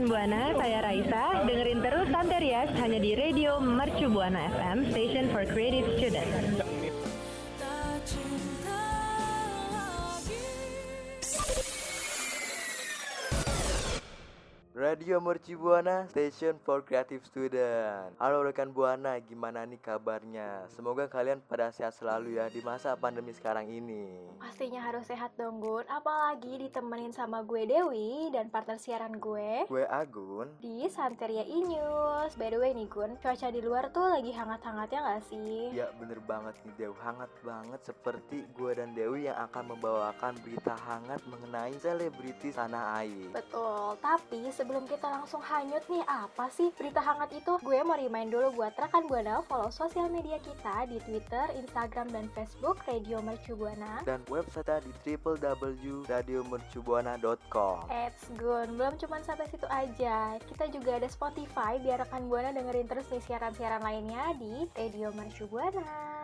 rekan Buana, saya Raisa. Dengerin terus Santerias hanya di Radio Mercu Buana FM, Station for Creative Students. Radio Merci Buana, Station for Creative Student. Halo rekan Buana, gimana nih kabarnya? Semoga kalian pada sehat selalu ya di masa pandemi sekarang ini. Pastinya harus sehat dong Gun Apalagi ditemenin sama gue Dewi Dan partner siaran gue Gue Agun. Di Santeria E-News By the way nih Gun Cuaca di luar tuh lagi hangat-hangatnya gak sih? Ya bener banget nih Dew, hangat banget seperti gue dan Dewi yang akan membawakan berita hangat mengenai selebritis tanah air. Betul, tapi sebelum kita langsung hanyut nih apa sih berita hangat itu? Gue mau remind dulu buat rekan Buana follow sosial media kita di Twitter, Instagram, dan Facebook Radio Mercu Buana. Dan website di www.radiomercubuana.com. Eits Gun, belum cuma sampai situ aja. Kita juga ada Spotify biar rekan Buana dengerin terus nih siaran-siaran lainnya di Radio Mercu Buana.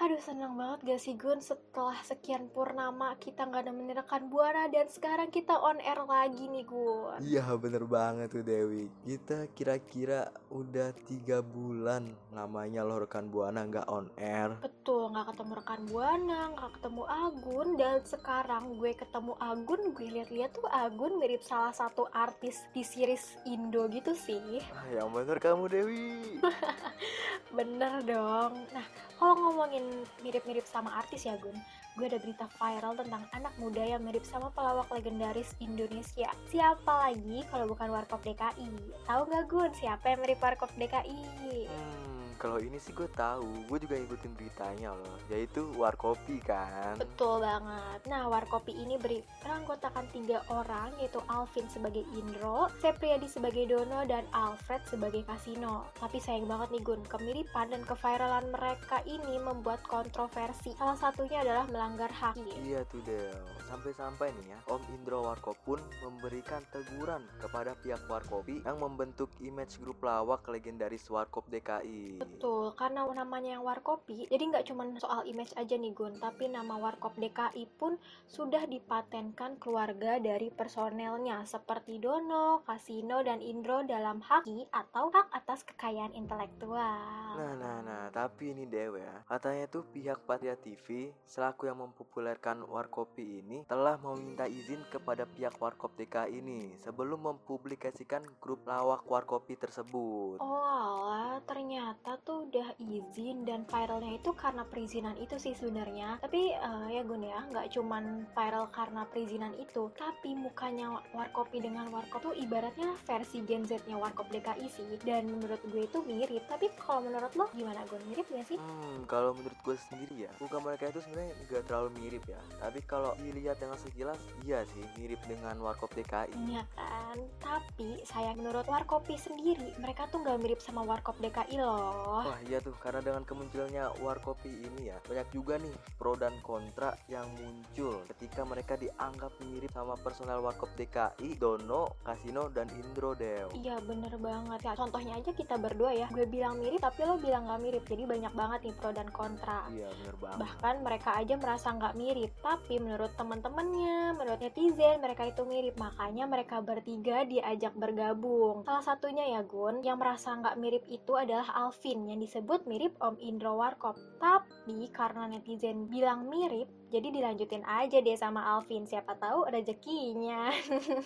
Aduh seneng banget gak sih Gun setelah sekian purnama kita nggak nemenin rekan Buana dan sekarang kita on air lagi nih Gun. Iya bener banget tuh Dewi Kita kira-kira udah tiga bulan namanya loh rekan Buana nggak on air Betul, nggak ketemu rekan Buana, nggak ketemu Agun dan sekarang gue ketemu Agun, gue lihat-lihat tuh Agun mirip salah satu artis di series Indo gitu sih. ah, Yang bener kamu Dewi Bener dong. Nah, kalau ngomongin mirip-mirip sama artis ya Gun, gue ada berita viral tentang anak muda yang mirip sama pelawak legendaris Indonesia. Siapa lagi kalau bukan Warkop DKI? Tahu nggak Gun siapa yang mirip Warkop DKI? Hmm, kalau ini sih gue tahu, gue juga ngikutin beritanya loh, yaitu Warkopi kan. Betul banget. Nah, Warkopi ini beri beranggotakan tiga orang, yaitu Alvin sebagai Indro, Sepriadi sebagai Dono, dan Alfred sebagai Kasino. Tapi sayang banget nih Gun, kemiripan dan keviralan mereka ini membuat kontroversi. Salah satunya adalah melanggar hak. Iya tuh Del, sampai-sampai nih ya, Om Indro Warkop pun memberikan teguran kepada pihak Warkopi yang membentuk image grup lawak legendaris Warkop DKI. Betul, karena namanya yang Warkopi, jadi nggak cuma soal image aja nih Gun, tapi nama Warkop DKI pun sudah dipatenkan keluarga dari personelnya seperti Dono, Kasino, dan Indro dalam haki atau hak atas kekayaan intelektual. Nah, nah, nah, tapi ini Dewa ya, katanya tuh pihak Patria TV selaku yang mempopulerkan Warkopi ini telah meminta izin kepada pihak Warkop DKI ini sebelum mempublikasikan grup lawak Warkopi tersebut. Oh alah, ternyata tuh udah izin dan viralnya itu karena perizinan itu sih sebenarnya. Tapi eh, ya Gun ya, nggak cuman viral karena perizinan itu, tapi mukanya Warkopi dengan Warkop tuh ibaratnya versi Gen Z-nya Warkop DKI sih. Dan menurut gue itu mirip. Tapi kalau menurut lo gimana Gun? Mirip gak sih? Hmm, kalau menurut gue sendiri ya, muka mereka itu sebenarnya nggak terlalu mirip ya. Tapi kalau dilihat dengan sekilas, iya sih mirip dengan Warkop DKI. Iya kan? Tapi saya menurut Warkopi sendiri, mereka tuh nggak mirip sama Warkop DKI loh. Wah iya tuh karena dengan kemunculannya Warkopi ini ya banyak juga nih pro dan kontra yang muncul ketika mereka dianggap mirip sama personel Warkop DKI, Dono, Kasino dan Indro Dew. Iya bener banget. Ya Contohnya aja kita berdua ya. Gue bilang mirip tapi lo bilang gak mirip. Jadi banyak banget nih pro dan kontra. Iya bener banget. Bahkan mereka aja merasa nggak mirip. Tapi menurut teman-temannya Menurut netizen mereka itu mirip. Makanya mereka bertiga diajak bergabung. Salah satunya ya Gun Yang merasa nggak mirip itu adalah Alvin Yang disebut mirip Om Indro Warkop Tapi karena netizen bilang mirip Jadi dilanjutin aja deh sama Alvin Siapa tahu rezekinya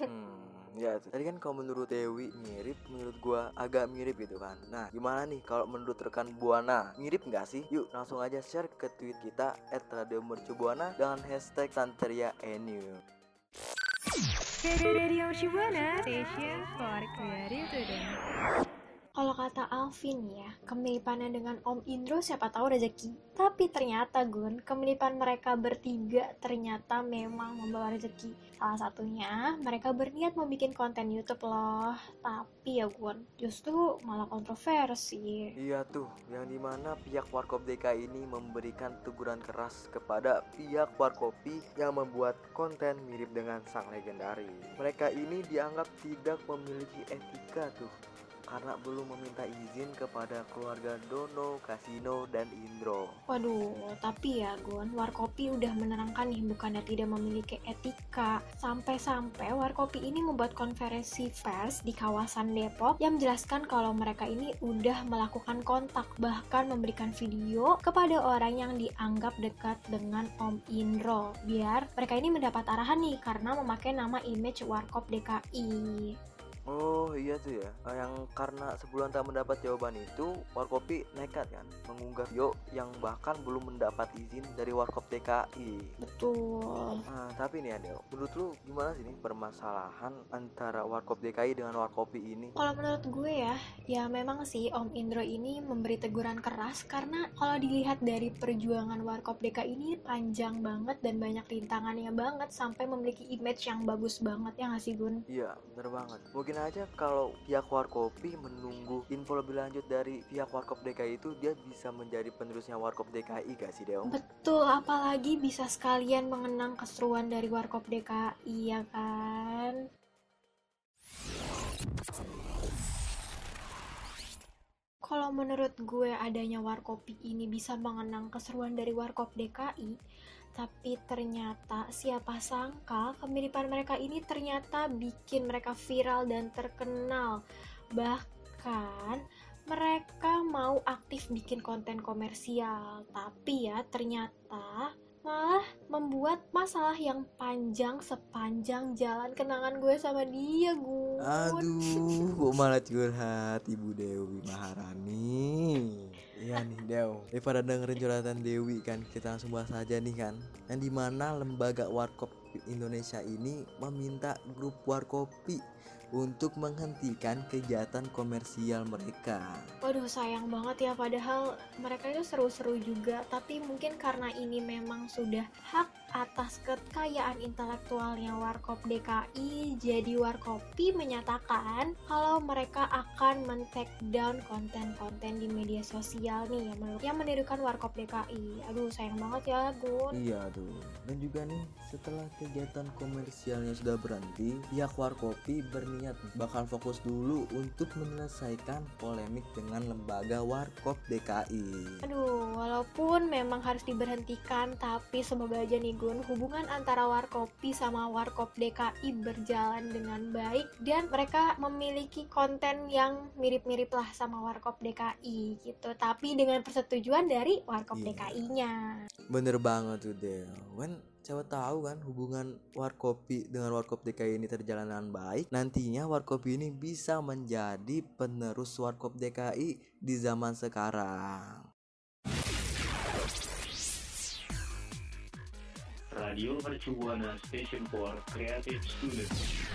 Hmm, ya tuh. Tadi kan kalau menurut Dewi mirip, menurut gua agak mirip gitu kan. Nah, gimana nih kalau menurut rekan Buana? Mirip nggak sih? Yuk langsung aja share ke tweet kita @radiomercubuana dengan hashtag Santeria Enu. Radio Shibuana, station for kata Alvin ya, kemiripannya dengan Om Indro siapa tahu rezeki. Tapi ternyata Gun, kemiripan mereka bertiga ternyata memang membawa rezeki. Salah satunya, mereka berniat membuat konten YouTube loh. Tapi ya Gun, justru malah kontroversi. Iya tuh, yang di mana pihak Warkop DKI ini memberikan teguran keras kepada pihak Warkopi yang membuat konten mirip dengan sang legendaris. Mereka ini dianggap tidak memiliki etika tuh karena belum meminta izin kepada keluarga Dono, Kasino, dan Indro. Waduh, tapi ya Gun, Warkopi udah menerangkan nih bukannya tidak memiliki etika. Sampai-sampai Warkopi ini membuat konferensi pers di kawasan Depok yang menjelaskan kalau mereka ini udah melakukan kontak bahkan memberikan video kepada orang yang dianggap dekat dengan Om Indro biar mereka ini mendapat arahan nih karena memakai nama image Warkop DKI. Oh iya tuh ya. Yang karena sebulan tak mendapat jawaban itu Warkopi nekat kan Mengunggah video yang bahkan belum mendapat izin dari Warkop DKI Betul. Nah tapi nih Adel Menurut lu gimana sih nih permasalahan antara Warkop DKI dengan Warkopi ini? Kalau menurut gue ya Ya memang sih Om Indro ini memberi teguran keras Karena kalau dilihat dari perjuangan Warkop DKI ini panjang banget dan banyak rintangannya banget Sampai memiliki image yang bagus banget ya nggak sih Gun? Iya bener banget. Mungkin mungkin aja kalau pihak Warkopi menunggu info lebih lanjut dari pihak Warkop DKI itu dia bisa menjadi penerusnya Warkop DKI gak sih Deong? Betul, apalagi bisa sekalian mengenang keseruan dari Warkop DKI ya kan? Kalau menurut gue adanya Warkopi ini bisa mengenang keseruan dari Warkop DKI, tapi ternyata siapa sangka kemiripan mereka ini ternyata bikin mereka viral dan terkenal. Bahkan mereka mau aktif bikin konten komersial, tapi ya ternyata malah membuat masalah yang panjang sepanjang jalan kenangan gue sama dia gue. Aduh, kok malah curhat Ibu Dewi Maharani. Iya nih Dew. Daripada dengerin curhatan Dewi kan Kita langsung bahas aja nih kan. Yang di mana lembaga Warkop Indonesia ini Meminta grup Warkopi untuk menghentikan kegiatan komersial mereka. Waduh sayang banget ya padahal mereka itu seru-seru juga. Tapi mungkin karena ini memang sudah hak atas kekayaan intelektualnya Warkop DKI jadi Warkopi menyatakan kalau mereka akan men-take down konten-konten di media sosial nih yang menurut yang menirukan Warkop DKI. Aduh sayang banget ya Gun. Iya tuh. Dan juga nih setelah kegiatan komersialnya sudah berhenti, pihak Warkopi berniat niat bakal fokus dulu untuk menyelesaikan polemik dengan lembaga Warkop DKI. Aduh, walaupun memang harus diberhentikan, tapi semoga aja nih Hubungan antara Warkopi sama Warkop DKI berjalan dengan baik dan mereka memiliki konten yang mirip-mirip lah sama Warkop DKI gitu. Tapi dengan persetujuan dari Warkop yeah. DKI-nya. Bener banget tuh Del. When Siapa tahu kan hubungan Warkopi dengan Warkop DKI ini terjalan dengan baik. Nantinya Warkopi ini bisa menjadi penerus Warkop DKI di zaman sekarang. Radio Mercubuana Station for Creative Students.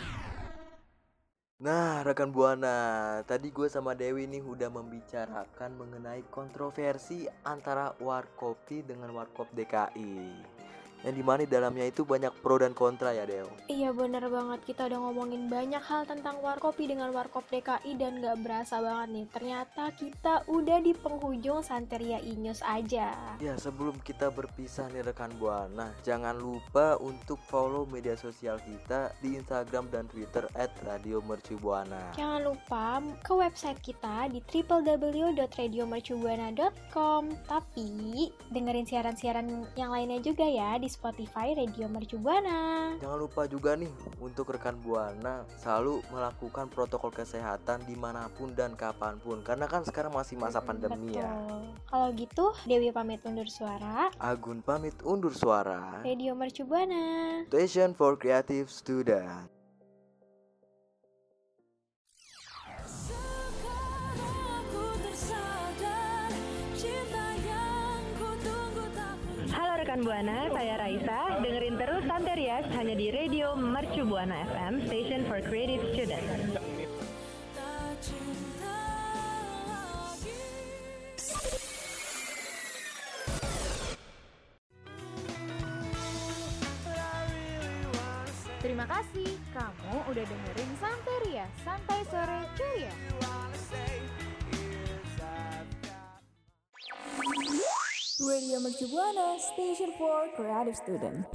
Nah, rekan Buana, tadi gue sama Dewi nih udah membicarakan mengenai kontroversi antara Warkopi dengan Warkop DKI yang di mana di dalamnya itu banyak pro dan kontra ya Deo Iya bener banget. Kita udah ngomongin banyak hal tentang Warkopi dengan Warkop DKI dan gak berasa banget nih. Ternyata kita udah di penghujung Santeria Inyus aja. Ya sebelum kita berpisah nih rekan Buana Jangan lupa untuk follow media sosial kita di Instagram dan Twitter at Radio Mercubuana Jangan lupa ke website kita di www.radiomercubuana.com Tapi dengerin siaran-siaran yang lainnya juga ya di Spotify Radio Mercu Buana. Jangan lupa juga nih untuk rekan Buana selalu melakukan protokol kesehatan di mana pun dan kapan pun karena kan sekarang masih masa pandemi ya. Betul. ya. Kalau gitu Dewi pamit undur suara. Agun pamit undur suara. Radio Mercu Buana. Station for Creative Student. rekan Buana, saya Raisa. Dengerin terus Santerias hanya di Radio Mercu Buana FM, Station for Creative Students. Terima kasih, kamu udah dengerin Santeria Santai Sore Curia. Radio Mercu Buana, Station for Creative Student.